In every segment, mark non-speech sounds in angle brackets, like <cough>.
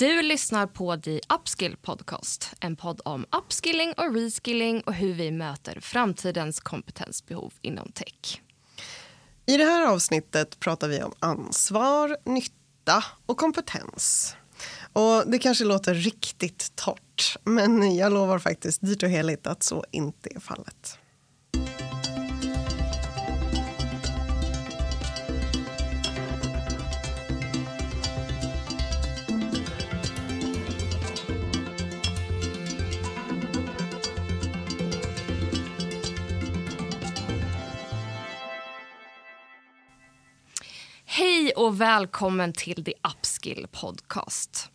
Du lyssnar på The Upskill Podcast, en podd om upskilling och reskilling och hur vi möter framtidens kompetensbehov inom tech. I det här avsnittet pratar vi om ansvar, nytta och kompetens. Och Det kanske låter riktigt torrt, men jag lovar faktiskt dyrt och heligt att så inte är fallet. Hej och välkommen till The Upskill Podcast.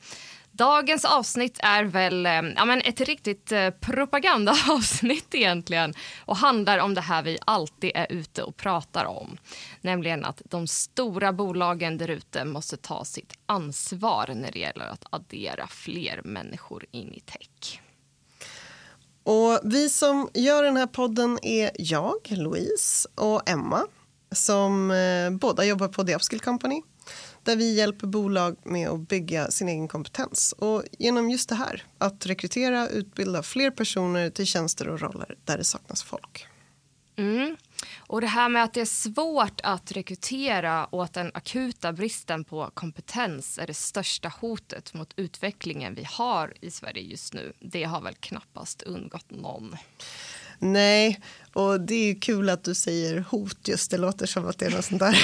Dagens avsnitt är väl eh, ja, men ett riktigt eh, propagandaavsnitt egentligen och handlar om det här vi alltid är ute och pratar om. Nämligen att de stora bolagen där ute måste ta sitt ansvar när det gäller att addera fler människor in i tech. Och vi som gör den här podden är jag, Louise och Emma som eh, båda jobbar på The Upskill Company där vi hjälper bolag med att bygga sin egen kompetens. Och genom just det här, att rekrytera och utbilda fler personer till tjänster och roller där det saknas folk. Mm. Och det här med att det är svårt att rekrytera och att den akuta bristen på kompetens är det största hotet mot utvecklingen vi har i Sverige just nu. Det har väl knappast undgått någon. Nej, och det är kul att du säger hot just. Det låter som att det är något sånt där.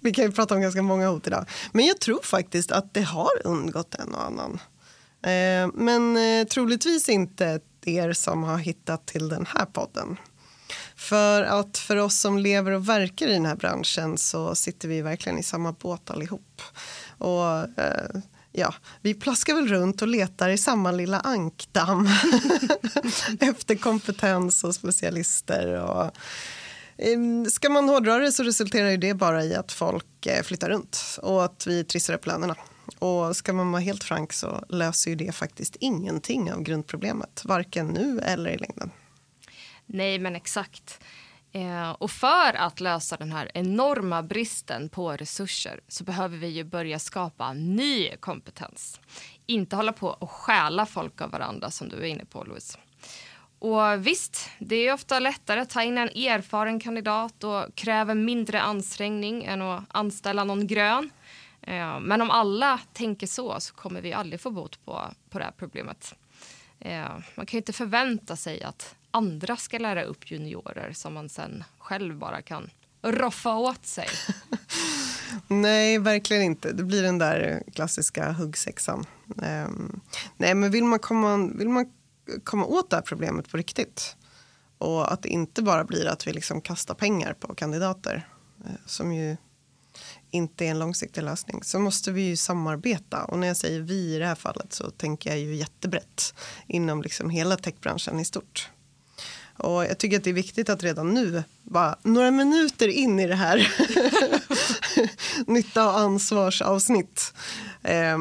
<laughs> Vi kan ju prata om ganska många hot idag. Men jag tror faktiskt att det har undgått en och annan. Eh, men eh, troligtvis inte er som har hittat till den här podden. För att för oss som lever och verkar i den här branschen så sitter vi verkligen i samma båt allihop. Och eh, ja, vi plaskar väl runt och letar i samma lilla ankdamm <laughs> efter kompetens och specialister. Och, ehm, ska man hårdra det så resulterar det bara i att folk eh, flyttar runt och att vi trissar upp lönerna. Och ska man vara helt frank så löser ju det faktiskt ingenting av grundproblemet, varken nu eller i längden. Nej, men exakt. Eh, och för att lösa den här enorma bristen på resurser så behöver vi ju börja skapa ny kompetens. Inte hålla på och stjäla folk av varandra som du är inne på Louise. Och visst, det är ofta lättare att ta in en erfaren kandidat och kräver mindre ansträngning än att anställa någon grön. Eh, men om alla tänker så så kommer vi aldrig få bot på, på det här problemet. Eh, man kan ju inte förvänta sig att andra ska lära upp juniorer som man sen själv bara kan roffa åt sig. <laughs> nej, verkligen inte. Det blir den där klassiska huggsexan. Um, nej, men vill man, komma, vill man komma åt det här problemet på riktigt och att det inte bara blir att vi liksom kastar pengar på kandidater eh, som ju inte är en långsiktig lösning så måste vi ju samarbeta. Och när jag säger vi i det här fallet så tänker jag ju jättebrett inom liksom hela techbranschen i stort. Och jag tycker att det är viktigt att redan nu, bara några minuter in i det här <laughs> nytta och ansvarsavsnitt, eh,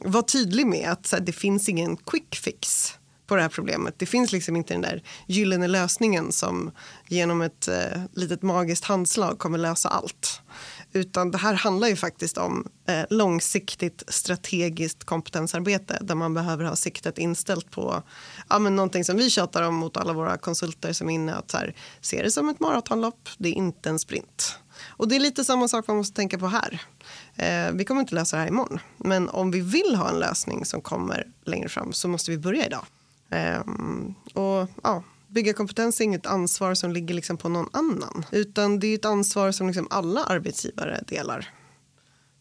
vara tydlig med att här, det finns ingen quick fix på det här problemet. Det finns liksom inte den där gyllene lösningen som genom ett eh, litet magiskt handslag kommer lösa allt. Utan det här handlar ju faktiskt om eh, långsiktigt strategiskt kompetensarbete där man behöver ha siktet inställt på ja, men någonting som vi tjatar om mot alla våra konsulter som är inne att så här, se det som ett maratonlopp, det är inte en sprint. Och det är lite samma sak man måste tänka på här. Eh, vi kommer inte lösa det här imorgon, men om vi vill ha en lösning som kommer längre fram så måste vi börja idag. Eh, och ja, bygga kompetens är inget ansvar som ligger liksom på någon annan. Utan det är ett ansvar som liksom alla arbetsgivare delar.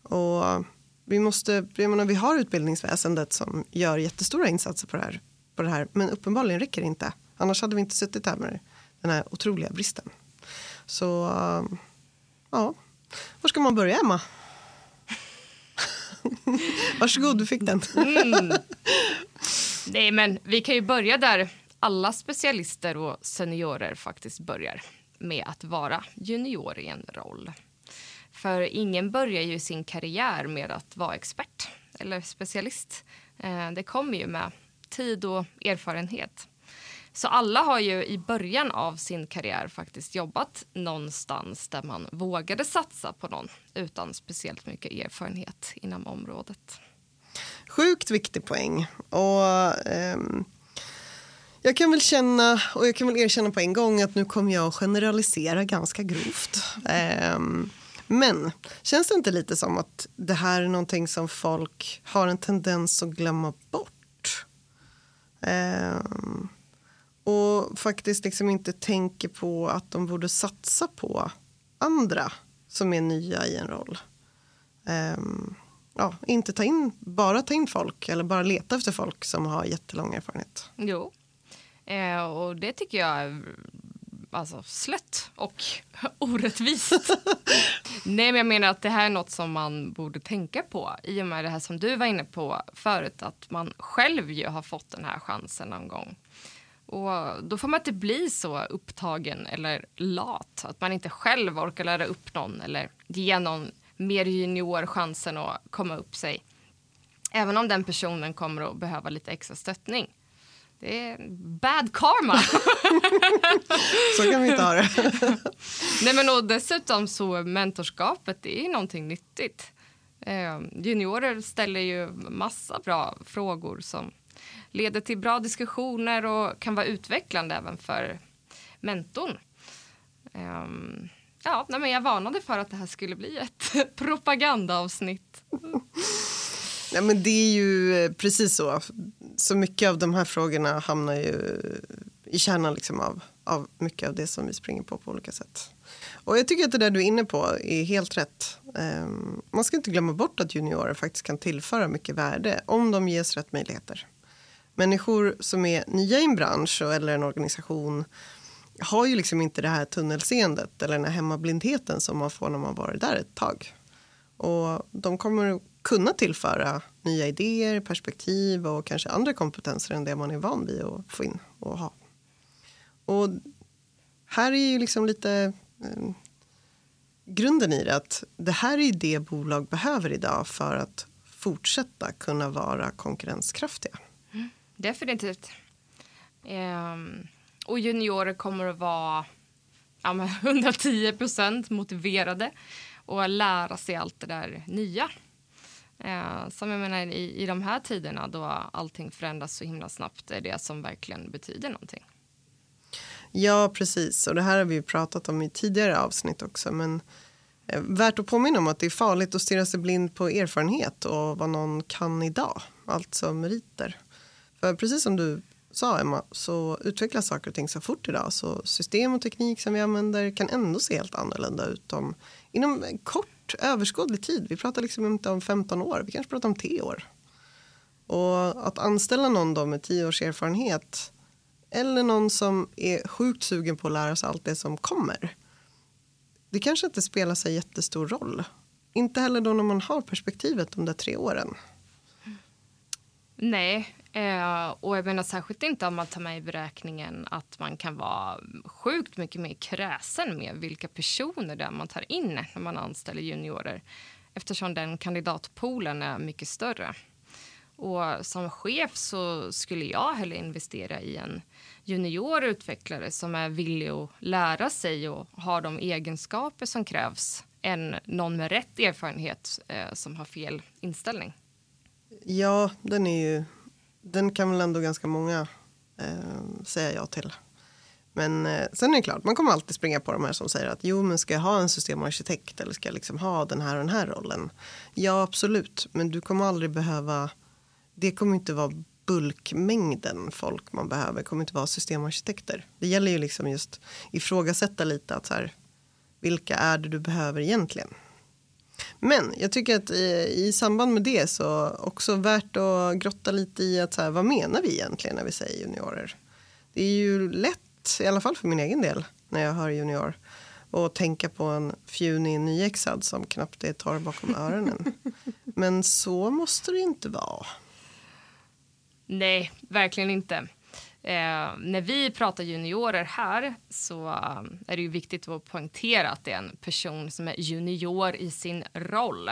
Och vi, måste, jag menar, vi har utbildningsväsendet som gör jättestora insatser på det, här, på det här. Men uppenbarligen räcker det inte. Annars hade vi inte suttit här med den här otroliga bristen. Så ja, var ska man börja Emma? <laughs> Varsågod, du fick den. mm. Nej, men vi kan ju börja där alla specialister och seniorer faktiskt börjar med att vara junior i en roll. För ingen börjar ju sin karriär med att vara expert eller specialist. Eh, det kommer ju med tid och erfarenhet. Så alla har ju i början av sin karriär faktiskt jobbat någonstans där man vågade satsa på någon utan speciellt mycket erfarenhet inom området. Sjukt viktig poäng. Och, ehm, jag kan väl känna, och jag kan väl erkänna på en gång att nu kommer jag att generalisera ganska grovt. Um, men känns det inte lite som att det här är någonting som folk har en tendens att glömma bort? Um, och faktiskt liksom inte tänker på att de borde satsa på andra som är nya i en roll. Um, ja, inte ta in, bara ta in folk eller bara leta efter folk som har jättelång erfarenhet. Jo, eh, och det tycker jag är alltså, slött och <laughs> orättvist. Nej, men jag menar att det här är något som man borde tänka på i och med det här som du var inne på förut, att man själv ju har fått den här chansen någon gång. Och då får man inte bli så upptagen eller lat att man inte själv orkar lära upp någon eller ge någon mer junior chansen att komma upp sig. Även om den personen kommer att behöva lite extra stöttning. Det är bad karma. <laughs> så kan vi inte ha det. <laughs> Nej, men och dessutom så mentorskapet det är någonting nyttigt. Eh, juniorer ställer ju massa bra frågor som leder till bra diskussioner och kan vara utvecklande även för mentorn. Um, ja, nej, men jag varnade för att det här skulle bli ett <laughs> propagandaavsnitt. Ja, men det är ju eh, precis så. Så mycket av de här frågorna hamnar ju i kärnan liksom av, av mycket av det som vi springer på på olika sätt. Och jag tycker att det där du är inne på är helt rätt. Um, man ska inte glömma bort att juniorer faktiskt kan tillföra mycket värde om de ges rätt möjligheter. Människor som är nya i en bransch eller en organisation har ju liksom inte det här tunnelseendet eller den här hemmablindheten som man får när man varit där ett tag. Och de kommer kunna tillföra nya idéer, perspektiv och kanske andra kompetenser än det man är van vid att få in och ha. Och här är ju liksom lite eh, grunden i det att det här är det bolag behöver idag för att fortsätta kunna vara konkurrenskraftiga. Mm, definitivt. Ehm, och juniorer kommer att vara ja, 110 <laughs> procent motiverade och lära sig allt det där nya. Eh, som jag menar i, i de här tiderna då allting förändras så himla snabbt är det som verkligen betyder någonting. Ja, precis. Och det här har vi pratat om i tidigare avsnitt också. Men eh, värt att påminna om att det är farligt att stirra sig blind på erfarenhet och vad någon kan idag. Alltså meriter. För precis som du sa Emma så utvecklas saker och ting så fort idag så system och teknik som vi använder kan ändå se helt annorlunda ut om, inom kort kort överskådlig tid. Vi pratar liksom inte om 15 år, vi kanske pratar om 10 år. Och att anställa någon då med 10 års erfarenhet eller någon som är sjukt sugen på att lära sig allt det som kommer. Det kanske inte spelar sig jättestor roll. Inte heller då när man har perspektivet de där tre åren. Nej, Eh, och jag menar särskilt inte om man tar med i beräkningen att man kan vara sjukt mycket mer kräsen med vilka personer det är man tar in när man anställer juniorer eftersom den kandidatpoolen är mycket större. Och som chef så skulle jag hellre investera i en junior utvecklare som är villig att lära sig och har de egenskaper som krävs än någon med rätt erfarenhet eh, som har fel inställning. Ja, den är ju den kan väl ändå ganska många eh, säga ja till. Men eh, sen är det klart, man kommer alltid springa på de här som säger att jo, men ska jag ha en systemarkitekt eller ska jag liksom ha den här och den här rollen? Ja, absolut, men du kommer aldrig behöva, det kommer inte vara bulkmängden folk man behöver, kommer inte vara systemarkitekter. Det gäller ju liksom just ifrågasätta lite att så här, vilka är det du behöver egentligen? Men jag tycker att i, i, samband med det så också värt att grotta lite i att så här, vad menar vi egentligen när vi säger juniorer? Det är ju lätt, i alla fall för min egen del, när jag hör junior och tänka på en fjunig nyexad som knappt är torr bakom <laughs> öronen. Men så måste det inte vara. Nej, verkligen inte. Eh, när vi pratar juniorer här så eh, är det ju viktigt att poängtera att det är en person som är junior i sin roll.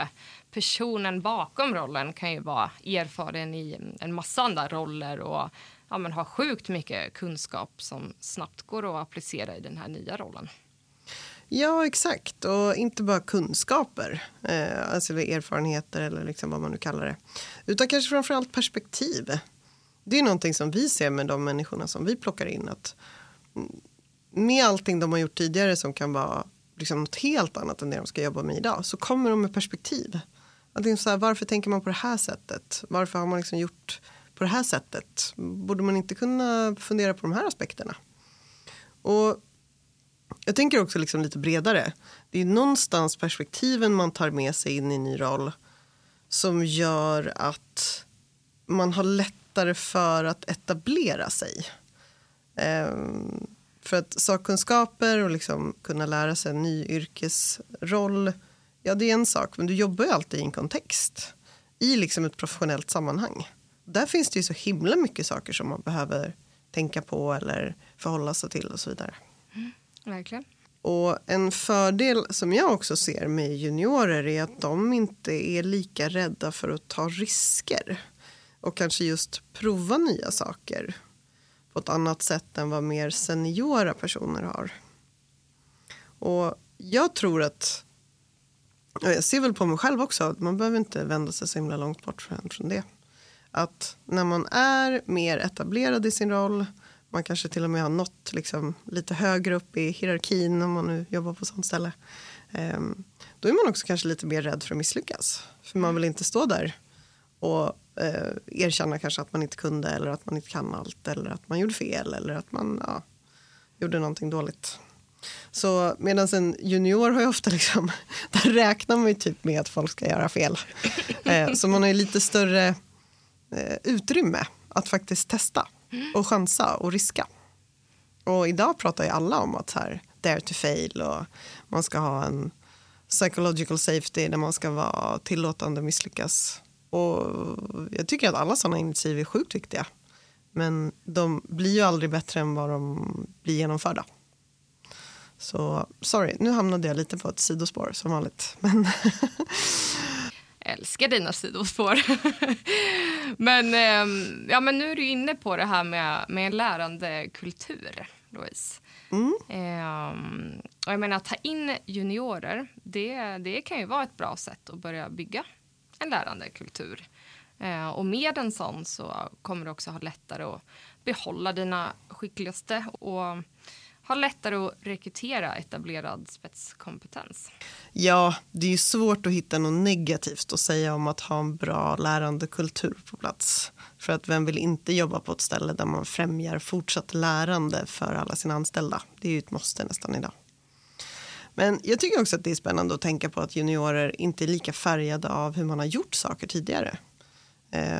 Personen bakom rollen kan ju vara erfaren i en massa andra roller och ja, men ha sjukt mycket kunskap som snabbt går att applicera i den här nya rollen. Ja, exakt. Och inte bara kunskaper, eh, alltså erfarenheter eller liksom vad man nu kallar det. Utan kanske framförallt perspektiv. Det är någonting som vi ser med de människorna som vi plockar in. Att med allting de har gjort tidigare som kan vara liksom något helt annat än det de ska jobba med idag så kommer de med perspektiv. Att det är så här, varför tänker man på det här sättet? Varför har man liksom gjort på det här sättet? Borde man inte kunna fundera på de här aspekterna? Och jag tänker också liksom lite bredare. Det är någonstans perspektiven man tar med sig in i en ny roll som gör att man har lättare för att etablera sig. Um, för att sakkunskaper och liksom kunna lära sig en ny yrkesroll, ja det är en sak, men du jobbar ju alltid i en kontext. I liksom ett professionellt sammanhang. Där finns det ju så himla mycket saker som man behöver tänka på eller förhålla sig till och så vidare. Mm, verkligen. Och en fördel som jag också ser med juniorer är att de inte är lika rädda för att ta risker och kanske just prova nya saker på ett annat sätt än vad mer seniora personer har. Och jag tror att, jag ser väl på mig själv också, man behöver inte vända sig så himla långt bort från det. Att när man är mer etablerad i sin roll, man kanske till och med har nått liksom lite högre upp i hierarkin om man nu jobbar på sånt ställe. Ehm, då är man också kanske lite mer rädd för att misslyckas. För man vill inte stå där och eh, erkänna kanske att man inte kunde eller att man inte kan allt eller att man gjorde fel eller att man ja, gjorde någonting dåligt. Så medan en junior har ju ofta liksom, <laughs> där räknar man ju typ med att folk ska göra fel. Eh, så man har ju lite större eh, utrymme att faktiskt testa och chansa och riska. Och idag pratar ju alla om att här, dare to fail och man ska ha en psychological safety där man ska vara tillåtande misslyckas och jag tycker att alla sådana initiativ är sjukt viktiga. Men de blir ju aldrig bättre än vad de blir genomförda. Så sorry, nu hamnade jag lite på ett sidospår som vanligt. <laughs> Men älskar dina sidospår. <laughs> men, ehm, ja, men nu är du inne på det här med, med lärandekultur, Louise. Mm. Um, och jag menar, att ta in juniorer, det, det kan ju vara ett bra sätt att börja bygga en lärandekultur. Eh, och med en sån så kommer du också ha lättare att behålla dina skickligaste och ha lättare att rekrytera etablerad spetskompetens. Ja, det är ju svårt att hitta något negativt att säga om att ha en bra lärandekultur på plats. För att vem vill inte jobba på ett ställe där man främjar fortsatt lärande för alla sina anställda? Det är ju ett måste nästan idag. Men jag tycker också att det är spännande att tänka på att juniorer inte är lika färgade av hur man har gjort saker tidigare.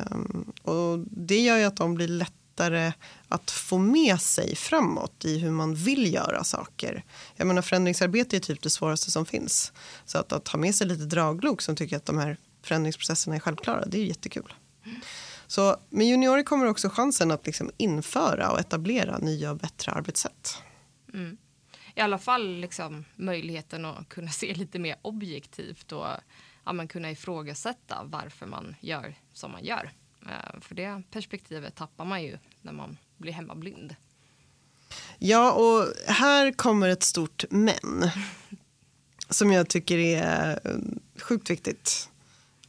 Um, och det gör ju att de blir lättare att få med sig framåt i hur man vill göra saker. Jag menar förändringsarbete är typ det svåraste som finns. Så att, att ha med sig lite draglok som tycker att de här förändringsprocesserna är självklara, det är jättekul. Så med juniorer kommer också chansen att liksom införa och etablera nya och bättre arbetssätt. Mm i alla fall liksom möjligheten att kunna se lite mer objektivt och ja, men kunna ifrågasätta varför man gör som man gör. Eh, för det perspektivet tappar man ju när man blir hemmablind. Ja, och här kommer ett stort men <laughs> som jag tycker är eh, sjukt viktigt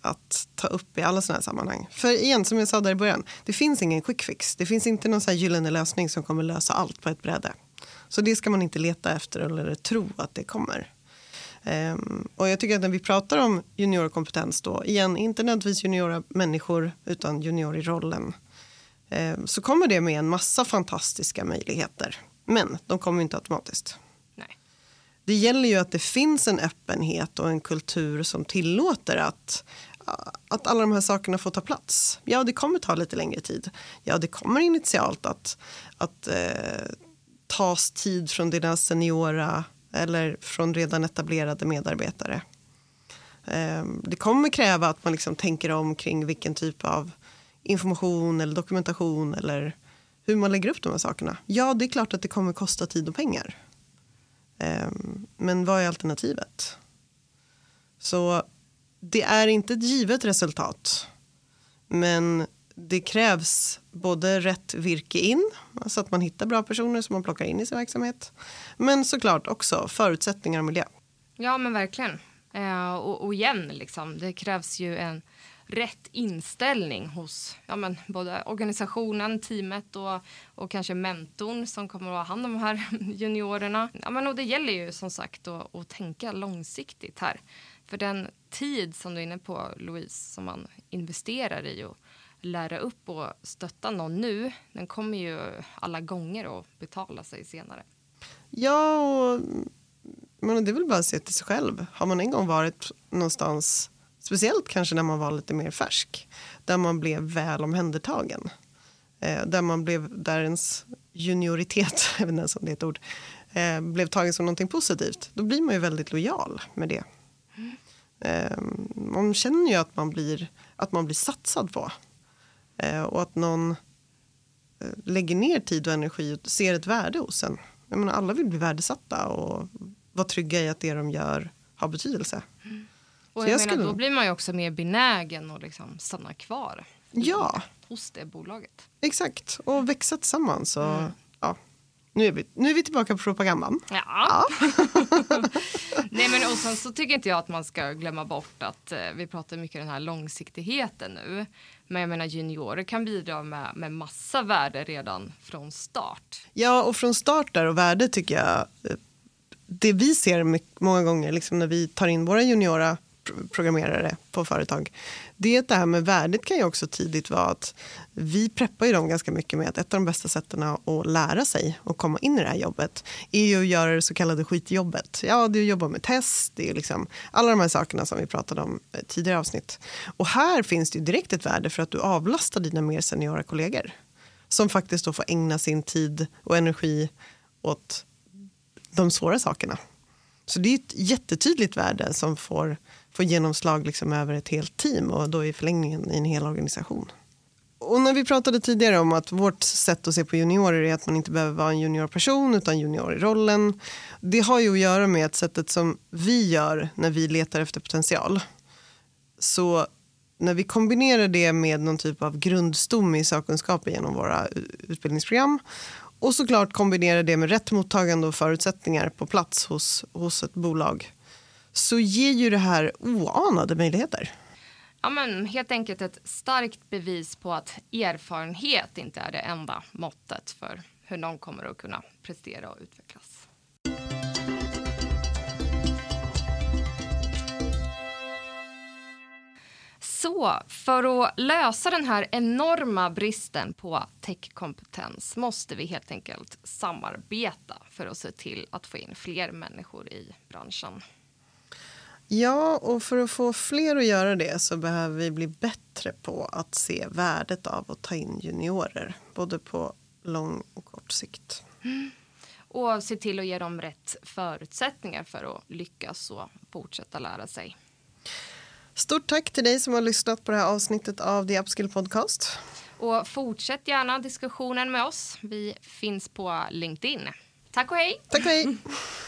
att ta upp i alla sådana här sammanhang. För igen, som jag sa där i början, det finns ingen quick fix. Det finns inte någon så här gyllene lösning som kommer lösa allt på ett bräde. Så det ska man inte leta efter eller tro att det kommer. Um, och jag tycker att när vi pratar om juniorkompetens då, igen, inte nödvändigtvis juniora människor utan junior i rollen, um, så kommer det med en massa fantastiska möjligheter. Men de kommer inte automatiskt. Nej. Det gäller ju att det finns en öppenhet och en kultur som tillåter att att alla de här sakerna får ta plats. Ja, det kommer ta lite längre tid. Ja, det kommer initialt att, att eh, tas tid från dina seniora eller från redan etablerade medarbetare. Ehm, det kommer kräva att man liksom tänker om kring vilken typ av information eller dokumentation eller hur man lägger upp de här sakerna. Ja, det är klart att det kommer kosta tid och pengar. Ehm, men vad är alternativet? Så det är inte ett givet resultat. Men det krävs både rätt virke in, så att man hittar bra personer som man plockar in i sin verksamhet. Men såklart också förutsättningar och miljö. Ja, men verkligen. Eh, och, och igen, liksom, det krävs ju en rätt inställning hos ja, men, både organisationen, teamet och, och kanske mentorn som kommer att ha hand om de här <laughs> juniorerna. Ja, men, och det gäller ju som sagt att, att tänka långsiktigt här. För den tid som du är inne på, Louise, som man investerar i och lära upp och stötta någon nu, den kommer ju alla gånger att betala sig senare. Ja, och men det är väl bara att se till sig själv. Har man en gång varit någonstans, speciellt kanske när man var lite mer färsk, där man blev väl omhändertagen. Eh, där man blev, där ens junioritet, <laughs> inte ens om det är ett ord, eh, blev tagen som någonting positivt. Då blir man ju väldigt lojal med det. Eh, man känner ju att man blir, att man blir satsad på. Eh, och att någon eh, lägger ner tid och energi och ser ett värde hos en. Jag menar, alla vill bli värdesatta och vara trygga i att det de gör har betydelse. Mm. Och jag, jag menar, skulle... Då blir man ju också mer benägen att liksom stanna kvar ja. hos det bolaget. Exakt, och växa tillsammans. Och, mm. ja. nu, är vi, nu är vi tillbaka på propagandan. Ja. ja. <laughs> Nej, men och sen så tycker inte jag att man ska glömma bort att eh, vi pratar mycket om den här långsiktigheten nu. Men jag menar juniorer kan bidra med, med massa värde redan från start. Ja, och från start där och värde tycker jag eh, det vi ser många gånger liksom när vi tar in våra juniora programmerare på företag, det det här med värdet kan ju också tidigt vara att vi preppar ju dem ganska mycket med att ett av de bästa sätten att lära sig och komma in i det här jobbet är ju att göra det så kallade skitjobbet. Ja, det är att jobba med test, det är liksom alla de här sakerna som vi pratade om eh, tidigare avsnitt. Och här finns det ju direkt ett värde för att du avlastar dina mer seniora kollegor som faktiskt då får ägna sin tid och energi åt de svåra sakerna. Så det är ett jättetydligt värde som får, får genomslag liksom över ett helt team och då i förlängningen i en hel organisation. Och när vi pratade tidigare om att vårt sätt att se på juniorer är att man inte behöver vara en juniorperson utan junior i rollen. Det har ju att göra med att sättet som vi gör när vi letar efter potential. Så när vi kombinerar det med någon typ av grundstomme i sakkunskap genom våra utbildningsprogram och såklart kombinera det med rätt mottagande och förutsättningar på plats hos, hos ett bolag så ger ju det här oanade möjligheter. Ja, men helt enkelt ett starkt bevis på att erfarenhet inte är det enda måttet för hur någon kommer att kunna prestera och utvecklas. Så för att lösa den här enorma bristen på techkompetens måste vi helt enkelt samarbeta för att se till att få in fler människor i branschen. Ja, och för att få fler att göra det så behöver vi bli bättre på att se värdet av att ta in juniorer, både på lång och kort sikt. Mm. Och se till att ge dem rätt förutsättningar för att lyckas och fortsätta lära sig. Stort tack till dig som har lyssnat på det här avsnittet av The Upskill Podcast. Och fortsätt gärna diskussionen med oss. Vi finns på LinkedIn. Tack och hej! Tack och hej! <laughs>